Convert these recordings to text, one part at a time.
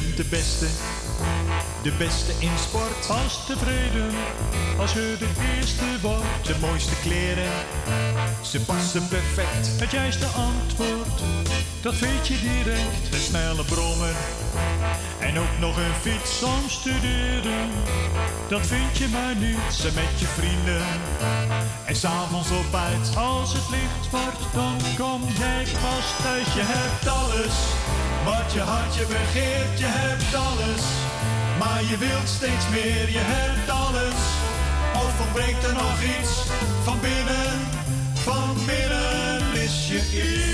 bent de beste, de beste in sport. Pas tevreden als je de eerste wordt. De mooiste kleren, ze passen perfect. Het juiste antwoord, dat weet je direct. De snelle brommer en ook nog een fiets. Soms studeren, dat vind je maar niet. Ze met je vrienden en s'avonds op uit. Als het licht wordt, dan kom jij pas thuis. Je hebt alles wat je hartje begeert. Je hebt alles, maar je wilt steeds meer. Je hebt alles, of ontbreekt er nog iets van binnen? Van binnen mis je iets.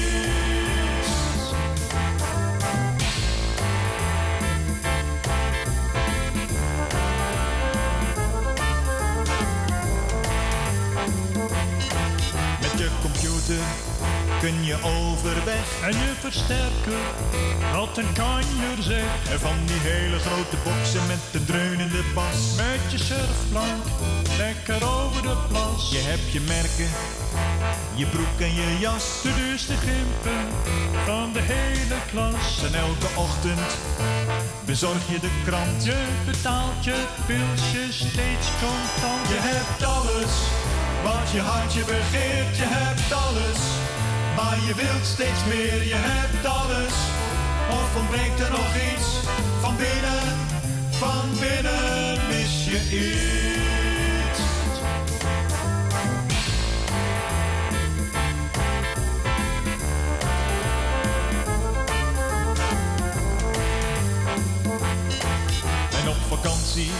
Met je computer kun je overweg. En je versterker, wat een kanjer zegt. En van die hele grote boksen met de dreunende bas. Met je surfplank, lekker over de plas. Je hebt je merken, je broek en je jas. De duurste gimpen van de hele klas. En elke ochtend bezorg je de krant. Je betaalt je pilsje steeds contant. Je hebt alles wat je hartje begeert. Je hebt alles, maar je wilt steeds meer. Je hebt alles, of ontbreekt er nog iets van binnen? Van binnen mis je iets. En op vakantie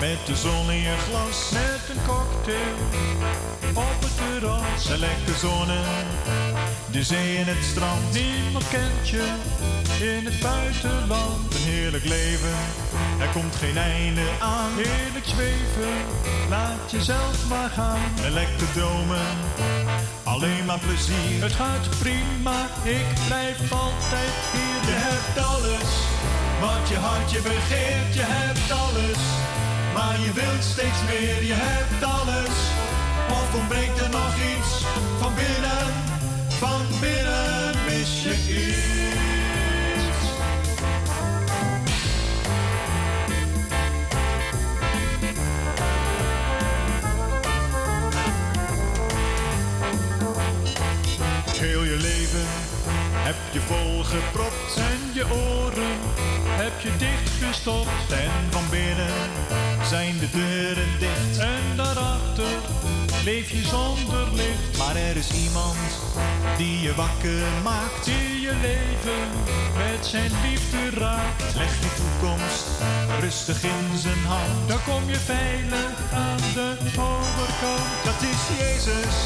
met de zon in je glas. Met een cocktail op het En lekker zonnen, de zee en het strand. Niemand kent je in het buitenland. Een heerlijk leven, er komt geen einde aan. Heerlijk zweven, laat jezelf maar gaan. En lekker dromen, alleen maar plezier. Het gaat prima, ik blijf altijd hier. Je hebt alles wat je hartje begeert. Je hebt alles, maar je wilt steeds meer. Je hebt alles, of ontbreekt er nog iets van binnen? Van binnen mis je iets. Heel je leven heb je volgepropt En je oren heb je dichtgestopt. en van binnen zijn de deuren dicht. En daarachter leef je zonder licht. Maar er is iemand die je wakker maakt. Die je leven met zijn liefde raakt. Leg je toekomst rustig in zijn hand. Dan kom je veilig aan de overkant. Dat is Jezus,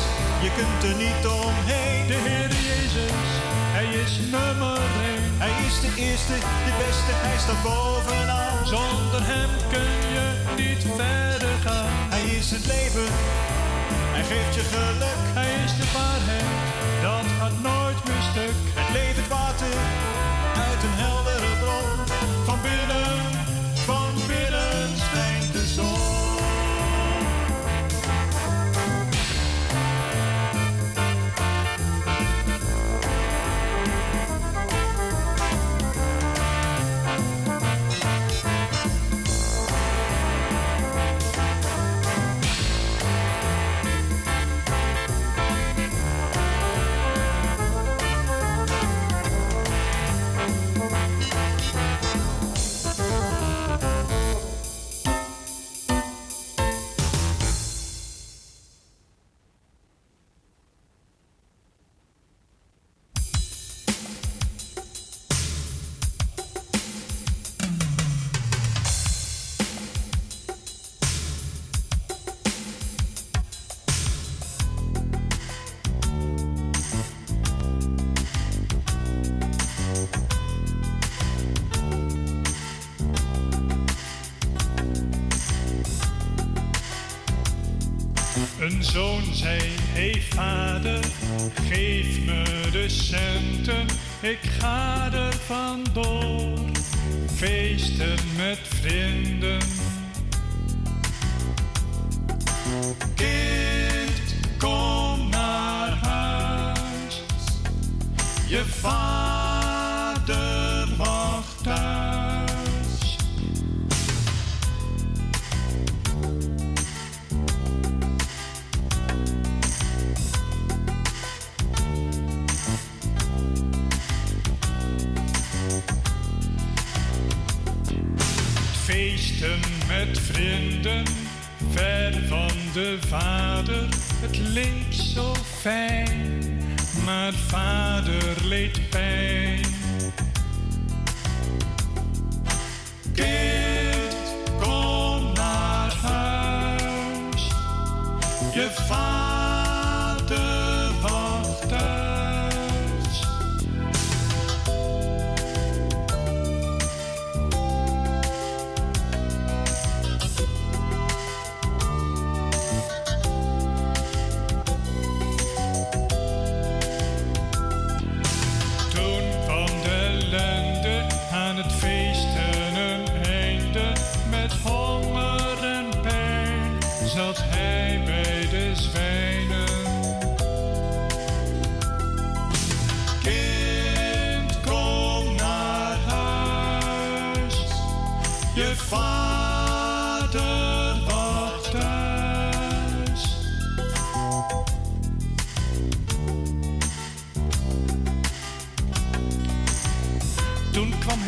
je kunt er niet omheen. De Heer Jezus, Hij is nummer één. Hij is de eerste, de beste, hij staat bovenaan. Zonder Hem kun je niet verder gaan. Hij is het leven, hij geeft je geluk. Hij is de waarheid, dat gaat nooit meer feesten met vrienden, ver van de vader. Het leek zo fijn, maar vader leed pijn.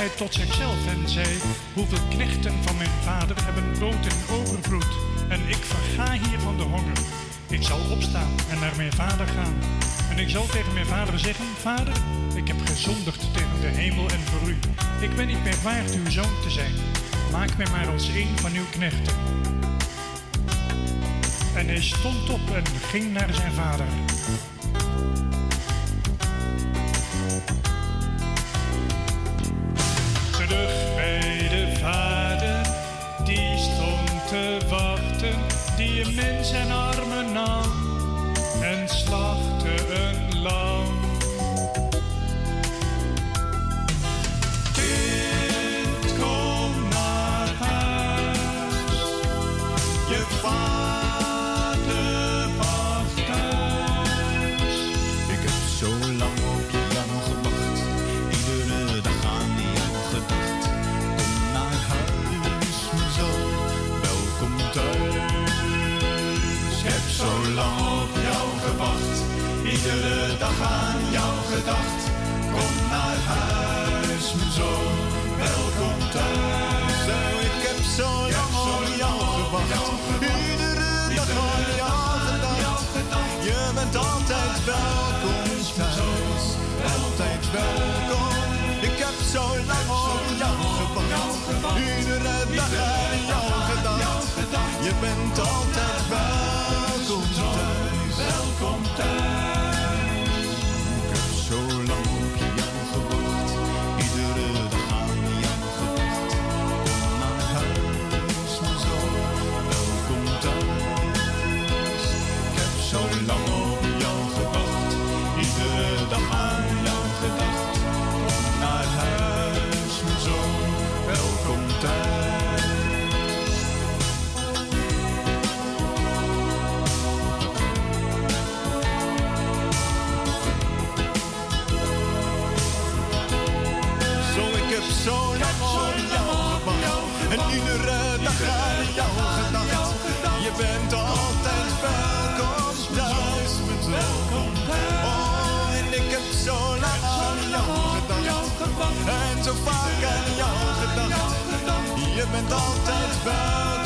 Hij tot zichzelf en zei: Hoeveel knechten van mijn vader hebben brood in overvloed? En ik verga hier van de honger. Ik zal opstaan en naar mijn vader gaan. En ik zal tegen mijn vader zeggen: Vader, ik heb gezondigd tegen de hemel en voor u. Ik ben niet meer waard uw zoon te zijn. Maak mij maar als een van uw knechten. En hij stond op en ging naar zijn vader. Die een mens zijn armen nam Kom naar huis, mijn zoon, welkom thuis. Zo, ik heb zo lang op jou gewacht, iedere dag aan jou gedacht. Je bent altijd welkom thuis, altijd welkom. Ik heb zo lang op jou gewacht, iedere dag aan jou gedacht. Je bent altijd welkom bent altijd welkom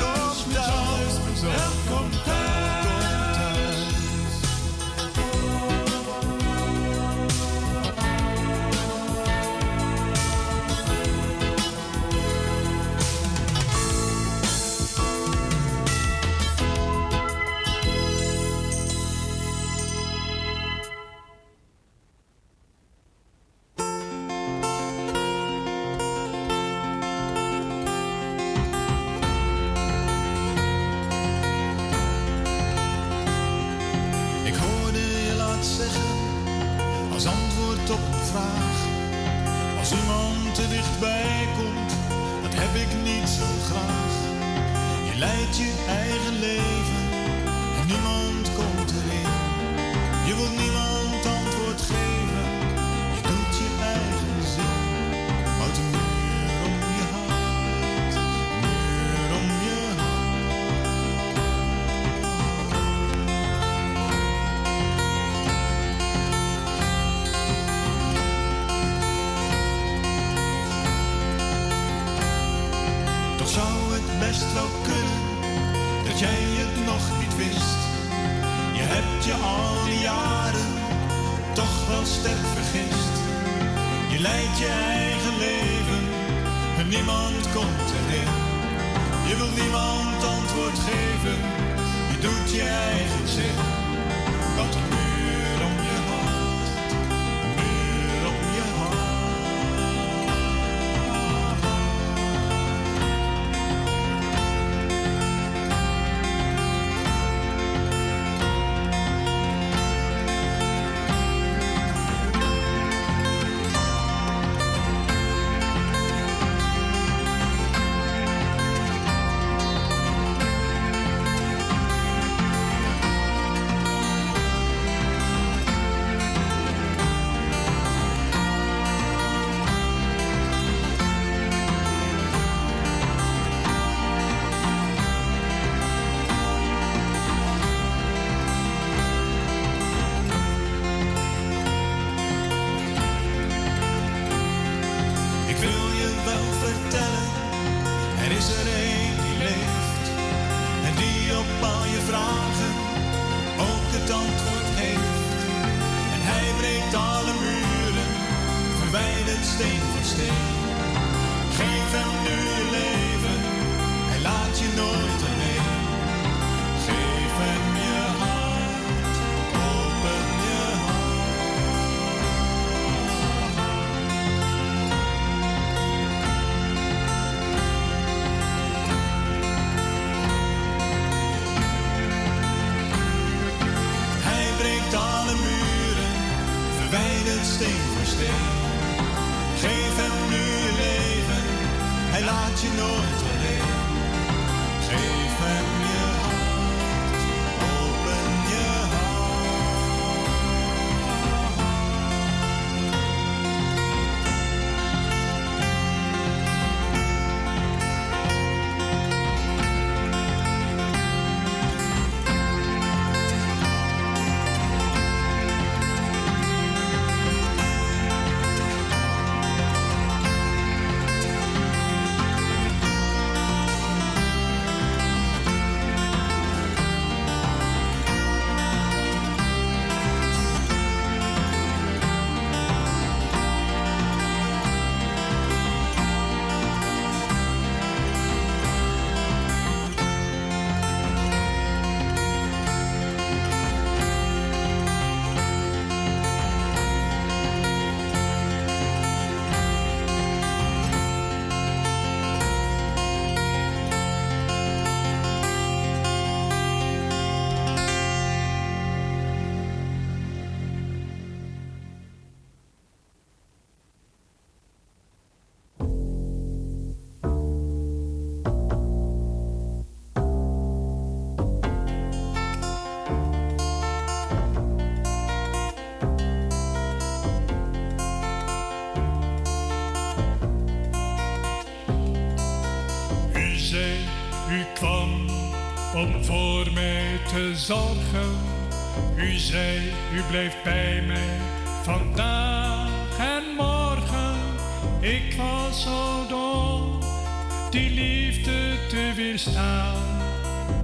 U zei, u blijft bij mij vandaag en morgen. Ik was zo dol die liefde te weerstaan.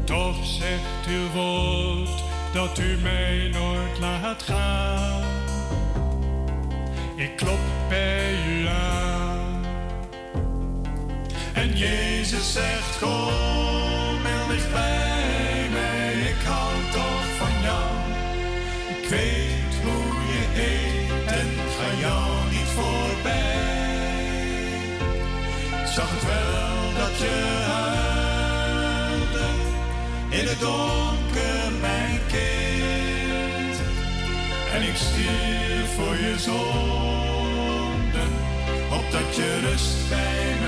Toch zegt uw woord dat u mij nooit laat gaan. Ik klop bij u aan. En Jezus zegt, kom wil ik bij Donker mijn kind. En ik stierf voor je zonden, opdat je rust bij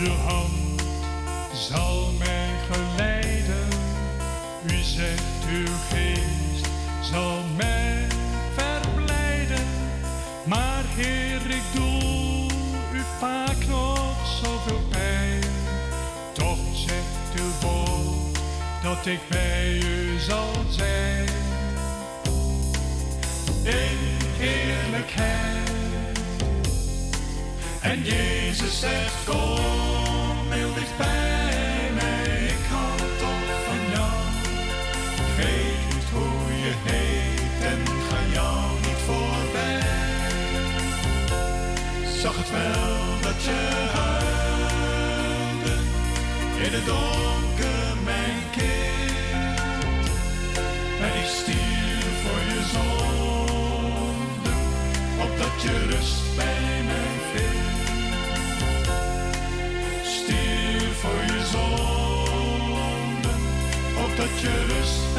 uw hand zal mij geleiden. U zegt, uw geest zal mij verblijden. Maar Heer, ik doe u vaak nog zoveel pijn. Toch zegt uw woord dat ik bij u zal zijn. In heerlijkheid. En Jezus zegt, kom donker, mijn kind. En ik stier voor je zonde, opdat je rust bij mij vindt. Stier voor je zonde, opdat je rust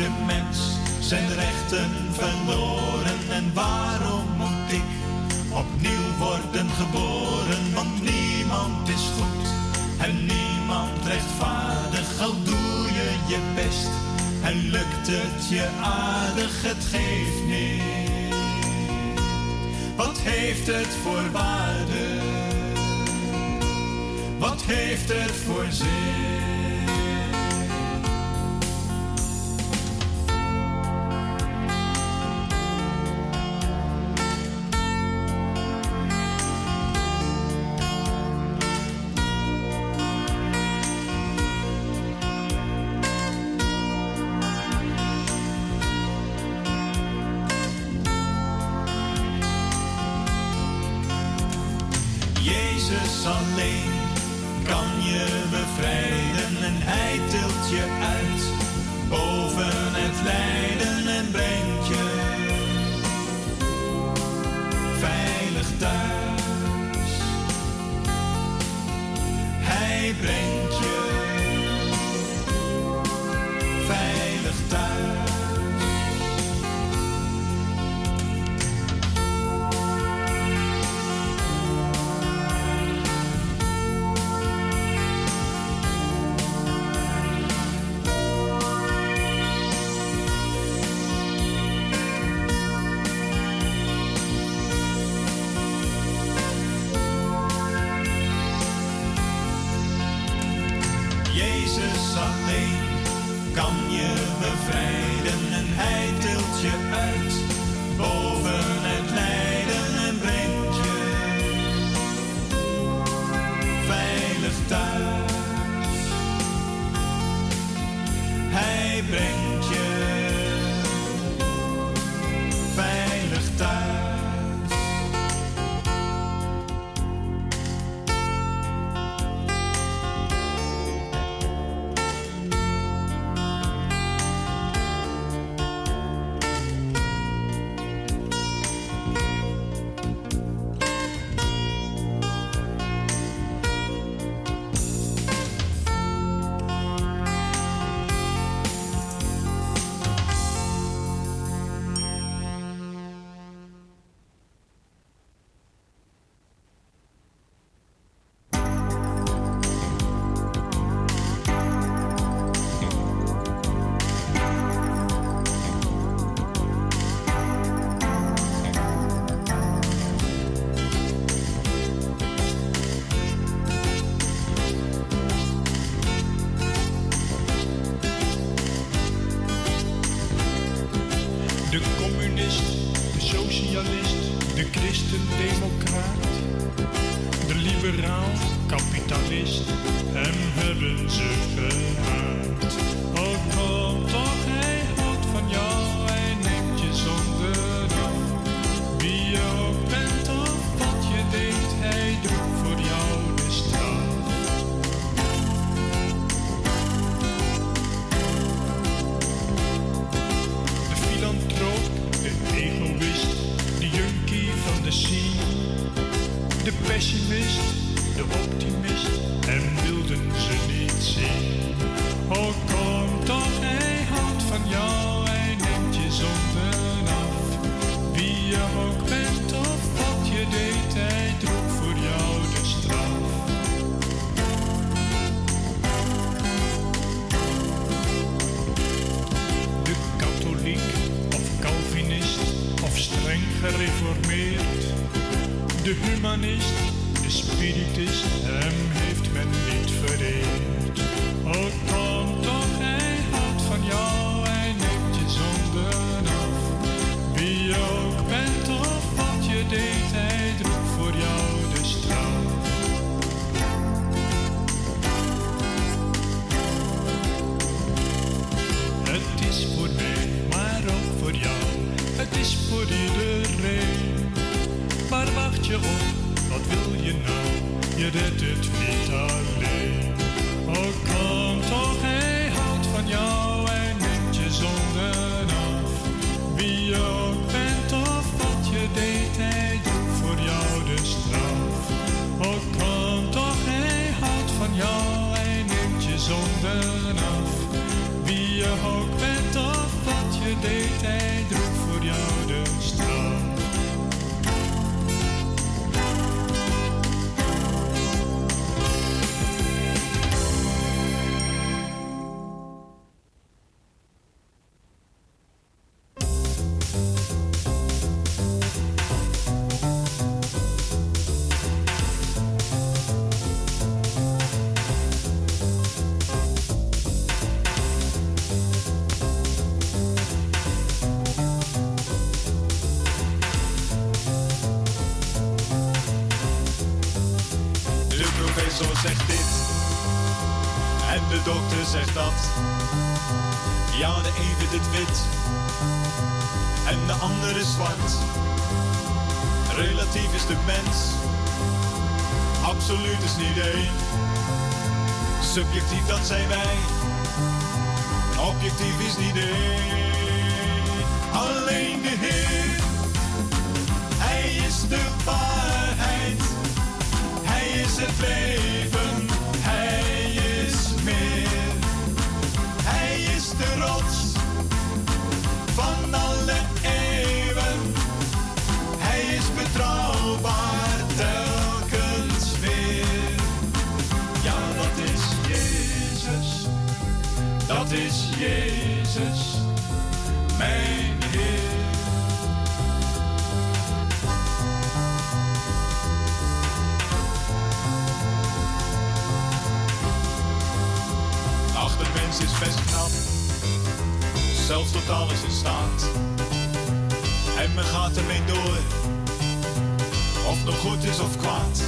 de mens zijn rechten verloren en waarom moet ik opnieuw worden geboren? Want niemand is goed en niemand rechtvaardig, al doe je je best en lukt het je aardig, het geeft niet. Wat heeft het voor waarde? Wat heeft het voor zin? Jezus alleen kan je bevrijden en hij tilt je uit boven het lijn. Ja, de een vindt het wit en de ander is zwart. Relatief is de mens, absoluut is niet één. Subjectief dat zijn wij, objectief is niet één. Alleen de Heer, Hij is de waarheid, Hij is het leven. Staat. En men gaat ermee door, of nog goed is of kwaad.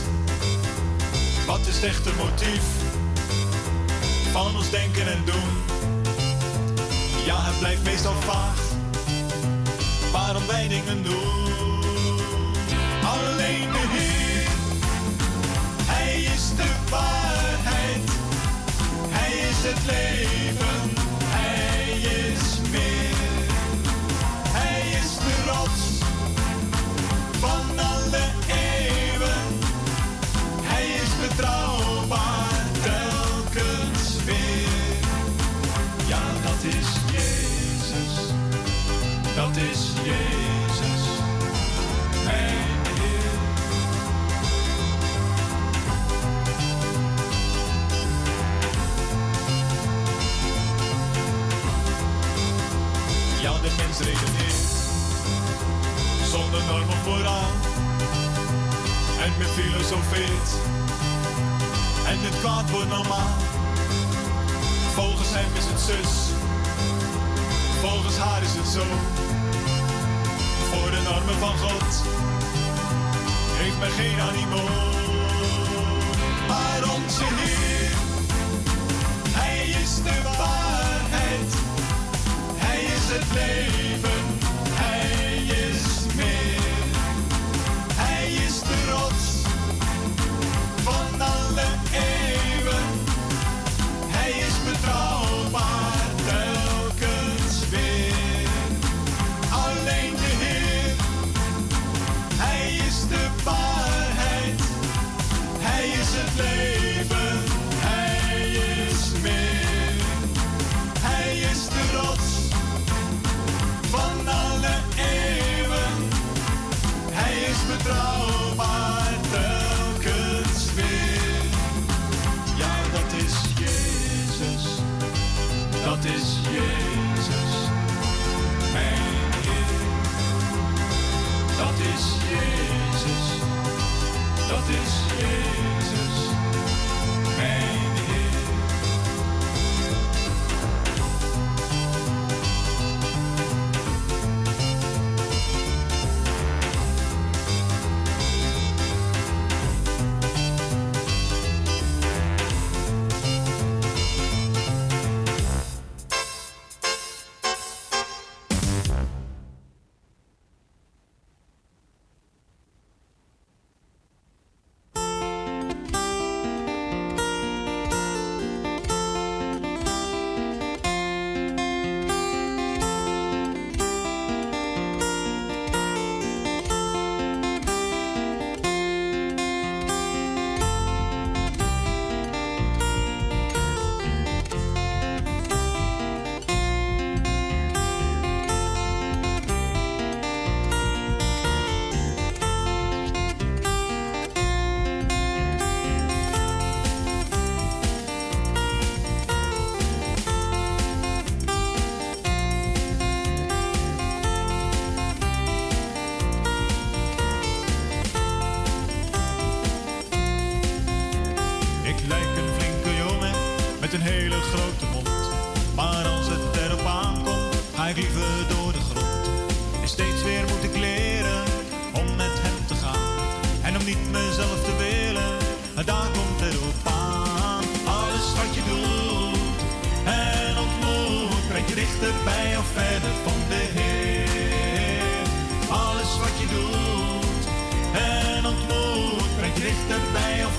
Wat is het echte motief van ons denken en doen? Ja, het blijft meestal vaag, waarom wij dingen doen. Filosofeert en het kwaad wordt normaal. Volgens hem is het zus, volgens haar is het zo. Voor de normen van God heeft men geen animo. Maar onze Heer, Hij is de waarheid. Hij is het leven, Hij is meer.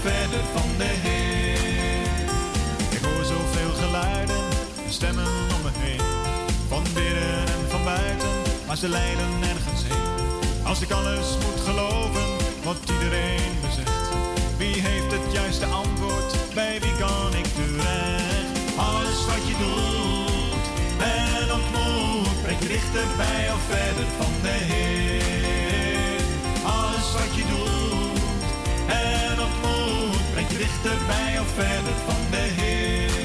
verder van de Heer. Ik hoor zoveel geluiden stemmen om me heen. Van binnen en van buiten, maar ze leiden nergens heen. Als ik alles moet geloven wat iedereen me zegt. Wie heeft het juiste antwoord? Bij wie kan ik terecht? Alles wat je doet ben ontmoet, brengt je bij of verder van de Heer. Alles wat je doet dichterbij of verder van de Heer.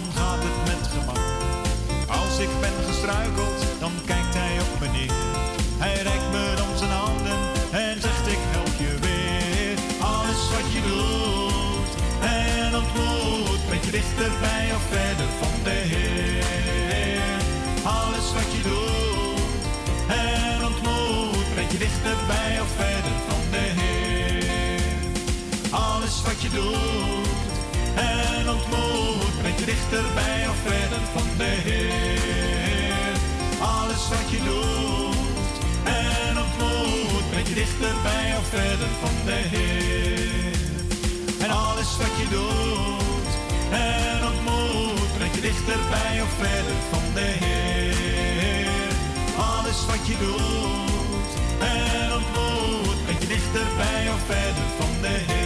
Gaat het met gemak. Als ik ben gestruikeld, dan kijkt hij op me neer. Hij reikt me dan zijn handen en zegt ik help je weer. Alles wat je doet en ontmoet, brengt je dichterbij of verder van de Heer. Alles wat je doet en ontmoet, brengt je dichterbij of verder van de Heer. Alles wat je doet dichterbij of verder van de Heer. Alles wat je doet en ontmoet, brengt je dichterbij of verder van de Heer. En alles wat je doet en ontmoet, brengt je dichterbij of verder van de Heer. Alles wat je doet en ontmoet, brengt je dichterbij of verder van de Heer.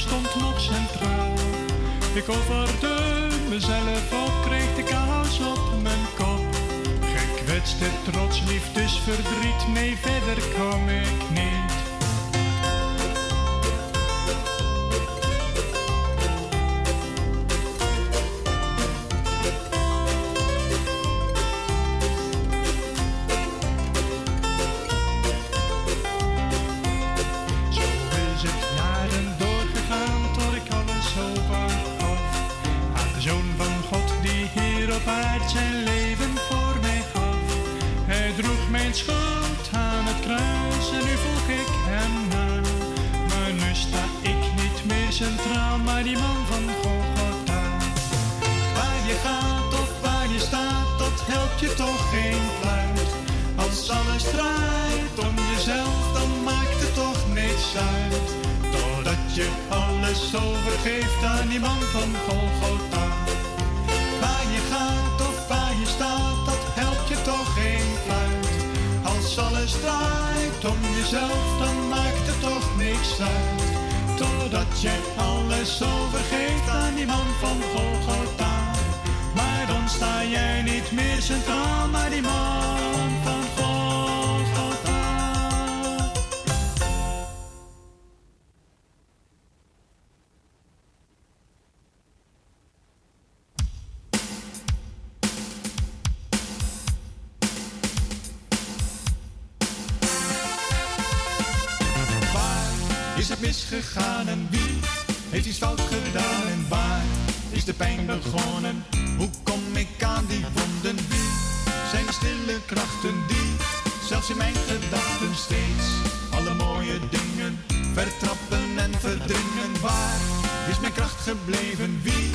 Stond nog centraal. Ik offerde mezelf op, kreeg de kaas op mijn kop. Gekwetste trots, liefdesverdriet, nee verder kwam ik niet. En wie heeft iets fout gedaan en waar is de pijn begonnen? Hoe kom ik aan die wonden? Wie zijn de stille krachten die zelfs in mijn gedachten steeds alle mooie dingen vertrappen en verdringen? Waar is mijn kracht gebleven? Wie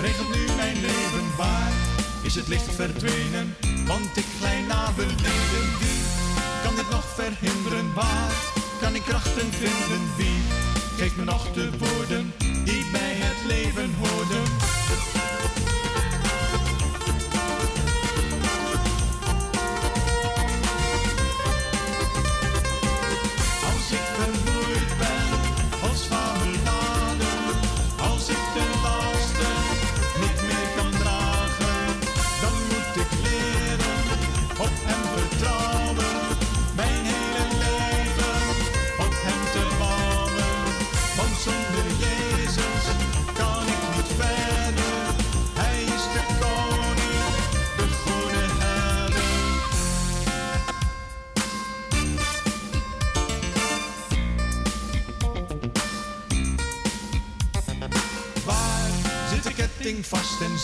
regelt nu mijn leven? Waar is het licht verdwenen? Want ik glij naar beneden. Wie kan dit nog verhinderen? Waar kan ik krachten vinden? Wie geeft me nog de woorden die bij het leven hoorden?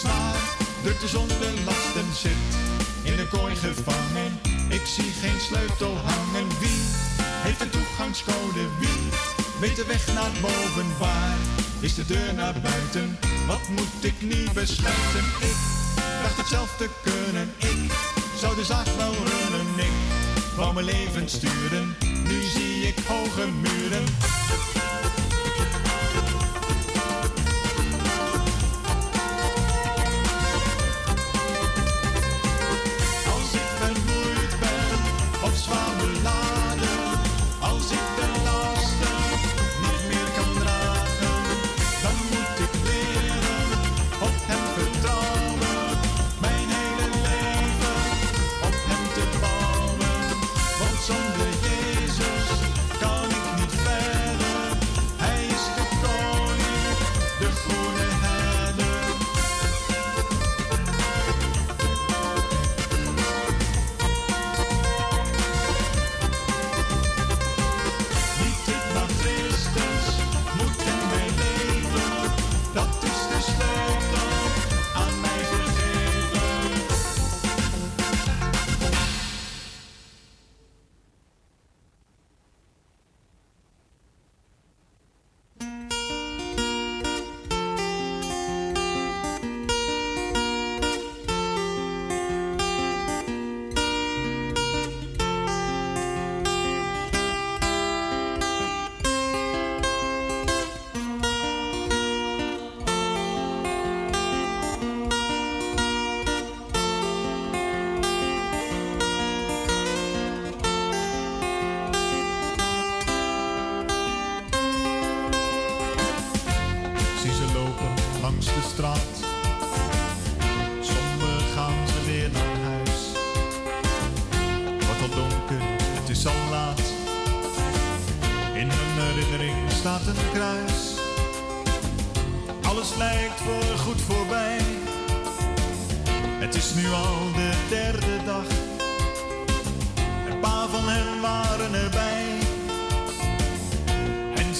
Zwaar? De zon de lasten zit in de kooi gevangen. Ik zie geen sleutel hangen. Wie heeft de toegangscode? Wie weet de weg naar boven? Waar is de deur naar buiten? Wat moet ik nu besluiten? Ik dacht het zelf te kunnen. Ik zou de zaak wel runnen. Ik wou mijn leven sturen. Nu zie ik hoge muren.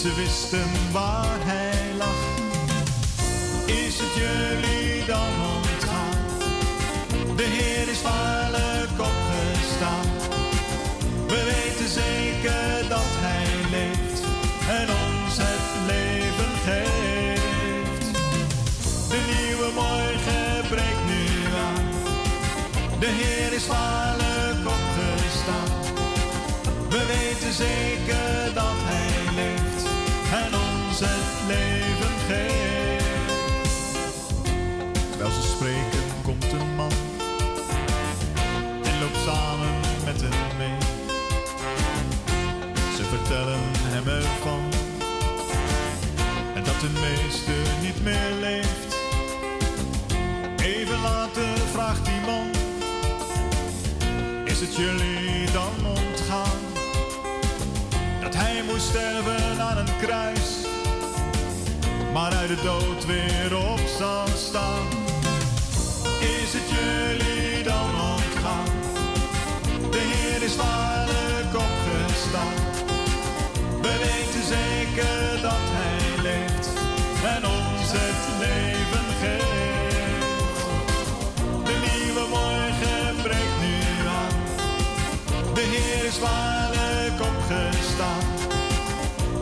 Ze wisten waar hij lag. Is het jullie dan ontgaan? De Heer is waarlijk opgestaan. We weten zeker dat Hij leeft en ons het leven geeft. De nieuwe morgen breekt nu aan. De Heer is waarlijk opgestaan. We weten zeker jullie dan ontgaan? Dat hij moest sterven aan een kruis, maar uit de dood weer op zal staan. Is het jullie dan ontgaan? De Heer is waarlijk opgestaan. We weten zeker dat hij leeft en ons het is waarlijk opgestaan.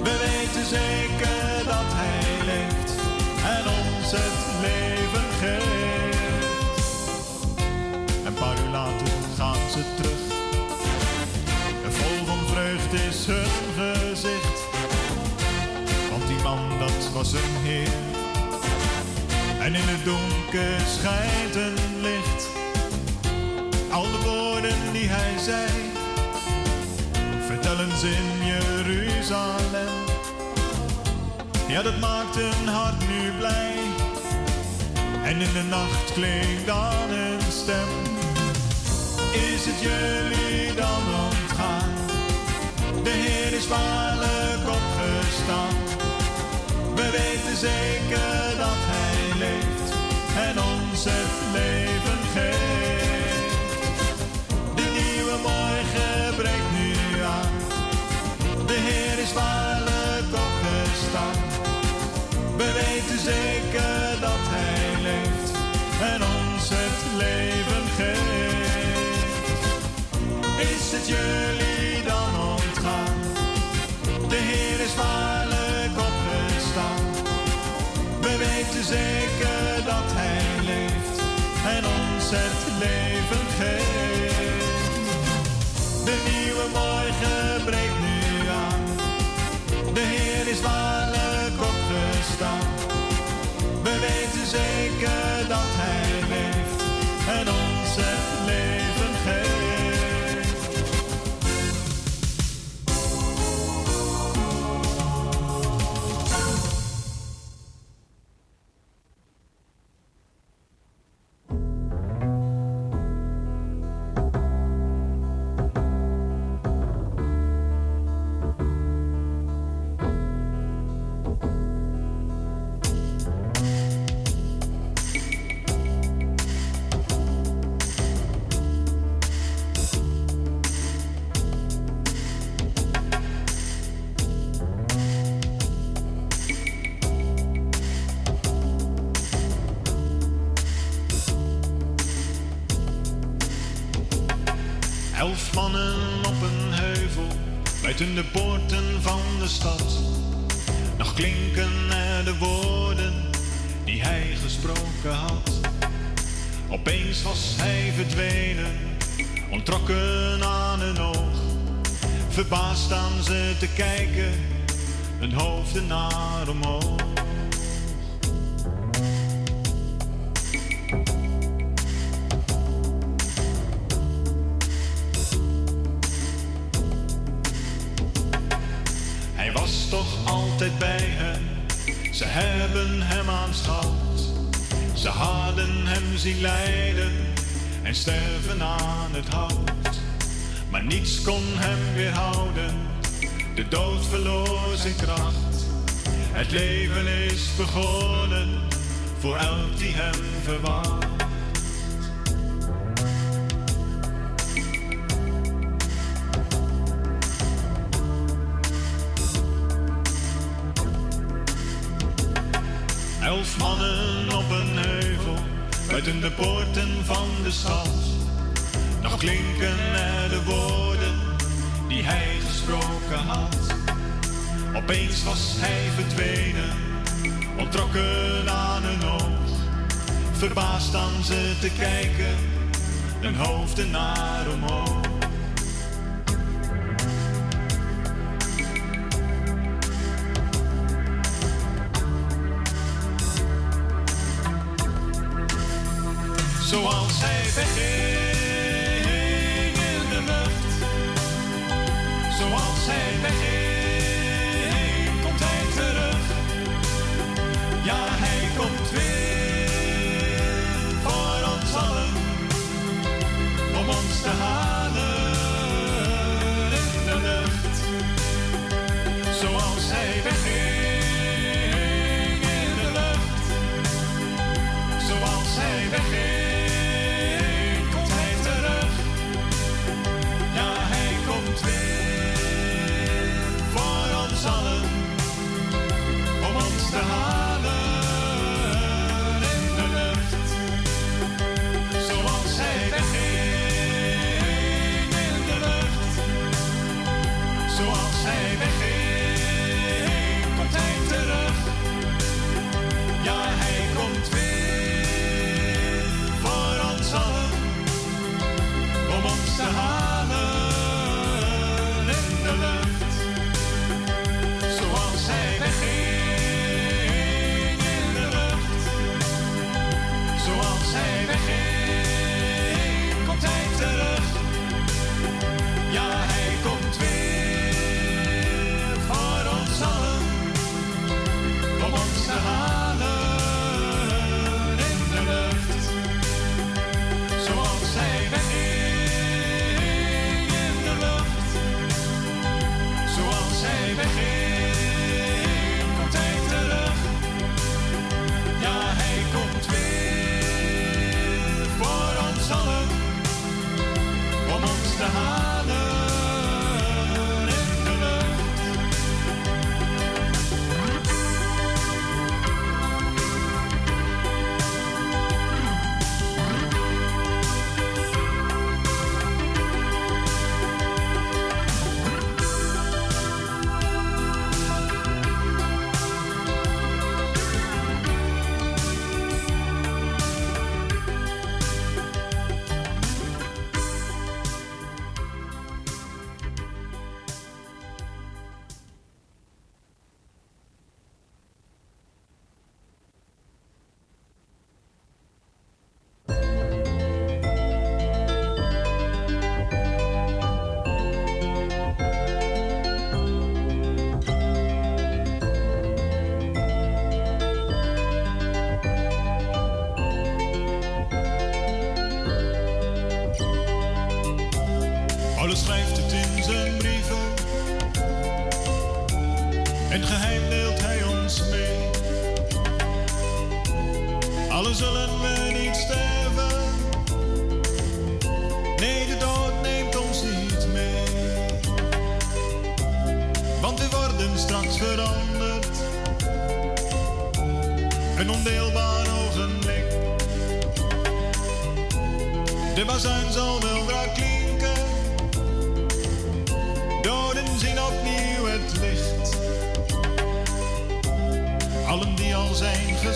We weten zeker dat Hij leeft en ons het leven geeft. Een paar uur later gaan ze terug. Vol van vreugd is hun gezicht. Want die man, dat was een heer. En in het donker schijnt een licht. Al de woorden die hij zei, in Jeruzalem. Ja, dat maakt een hart nu blij. En in de nacht klinkt dan een stem. Is het jullie dan ontgaan? De Heer is waarlijk opgestaan. We weten zeker dat Hij leeft en ons het leven zeker dat Hij leeft en ons het leven geeft. Is het jullie dan ontgaan? De Heer is waarlijk opgestaan. We weten zeker dat Hij leeft en ons het leven geeft. De nieuwe morgen breekt nu aan. De Heer is waarlijk opgestaan. We weten zeker dat Hij leeft en Opeens was hij verdwenen, ontrokken aan een oog. Verbaasd staan ze te kijken, hun hoofden naar omhoog. Dood verloor zijn kracht. Het leven is begonnen voor elk die hem verwacht. Verbaasd staan ze te kijken, hun hoofden naar omhoog. Zoals hij wegging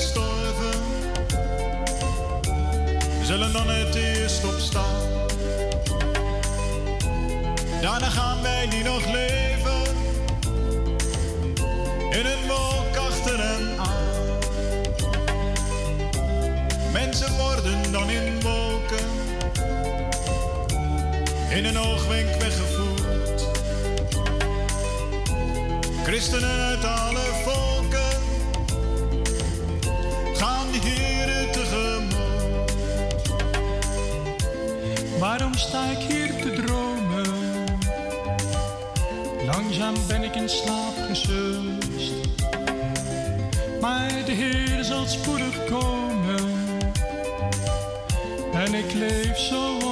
gestorven, zullen dan het eerst opstaan. Daarna gaan wij die nog leven, in een wolk achter hen aan. Mensen worden dan in wolken, in een oogwenk weggevoerd. Christenen uit alle volken Sta ik hier te dromen. Langzaam ben ik in slaap gesust. Maar de Heer zal spoedig komen. En ik leef zo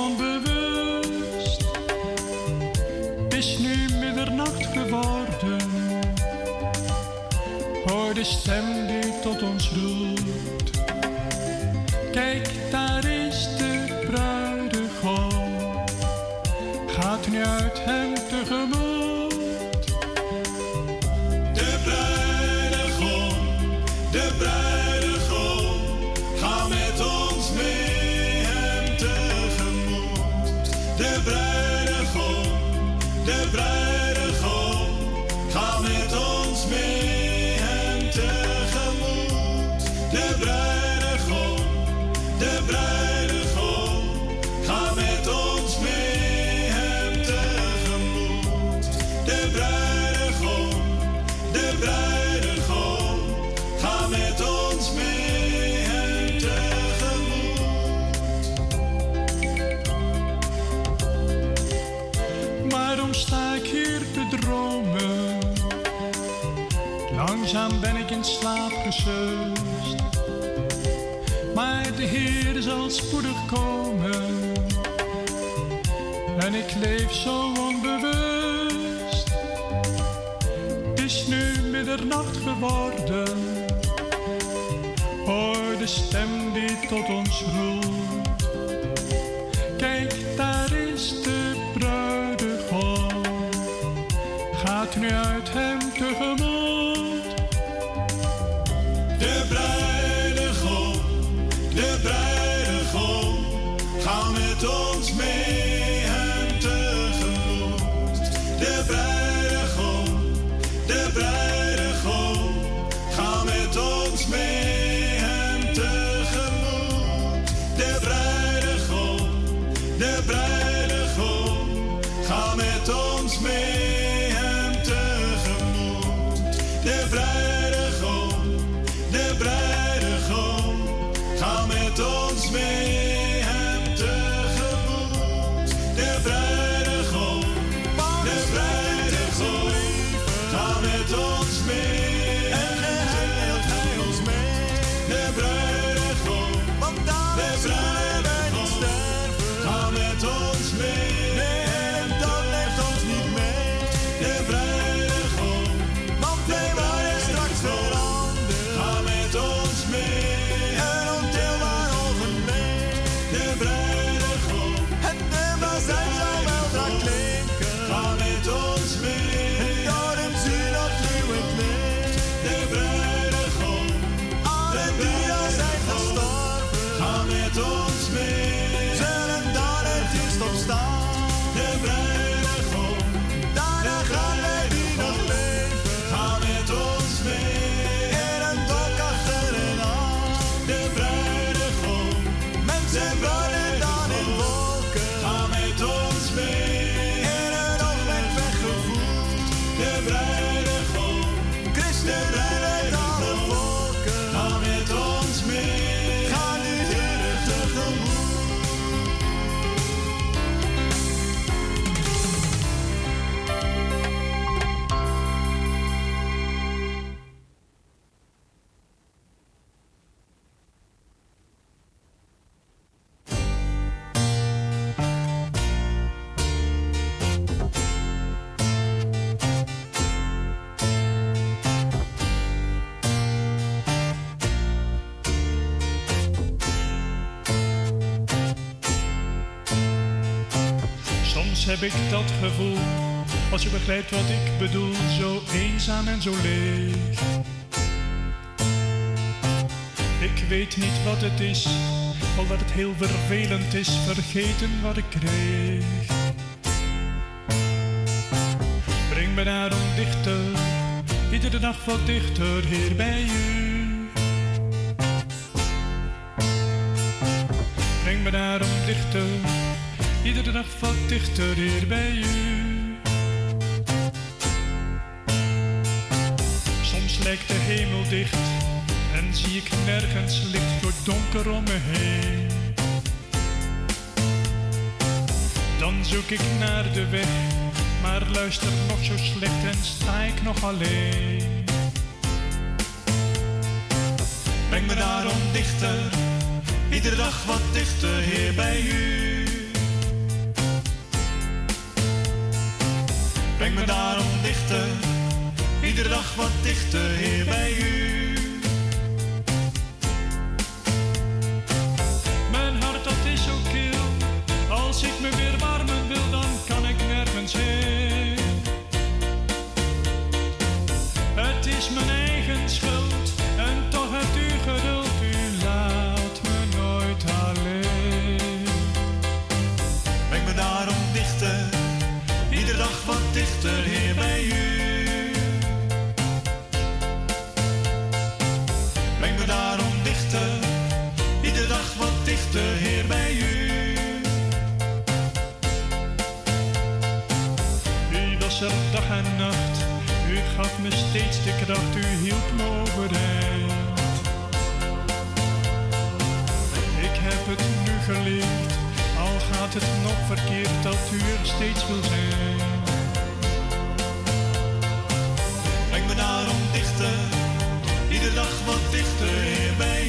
dromen. Langzaam ben ik in slaap gesust. Maar de Heer zal spoedig komen. En ik leef zo onbewust. Het is nu middernacht geworden. Hoor de stem die tot ons roept. Kijk i attempt to her begrijpt wat ik bedoel, zo eenzaam en zo leeg. Ik weet niet wat het is, al dat het heel vervelend is, vergeten wat ik kreeg. Breng me daarom dichter, iedere dag wat dichter hier bij u. Breng me daarom dichter, iedere dag wat dichter hier bij u. Lijkt de hemel dicht en zie ik nergens licht door donker om me heen. Dan zoek ik naar de weg, maar luister nog zo slecht en sta ik nog alleen. Breng me daarom dichter, iedere dag wat dichter, Heer, bij u. Breng me daarom dichter, iedere dag wat dichter, Heer, bij u. Mijn hart dat is zo kil, als ik me weer warmen de kracht, u hielp me overeind. Ik heb het nu geleerd, al gaat het nog verkeerd, dat u er steeds wil zijn. Breng me daarom dichter, iedere dag wat dichter, bij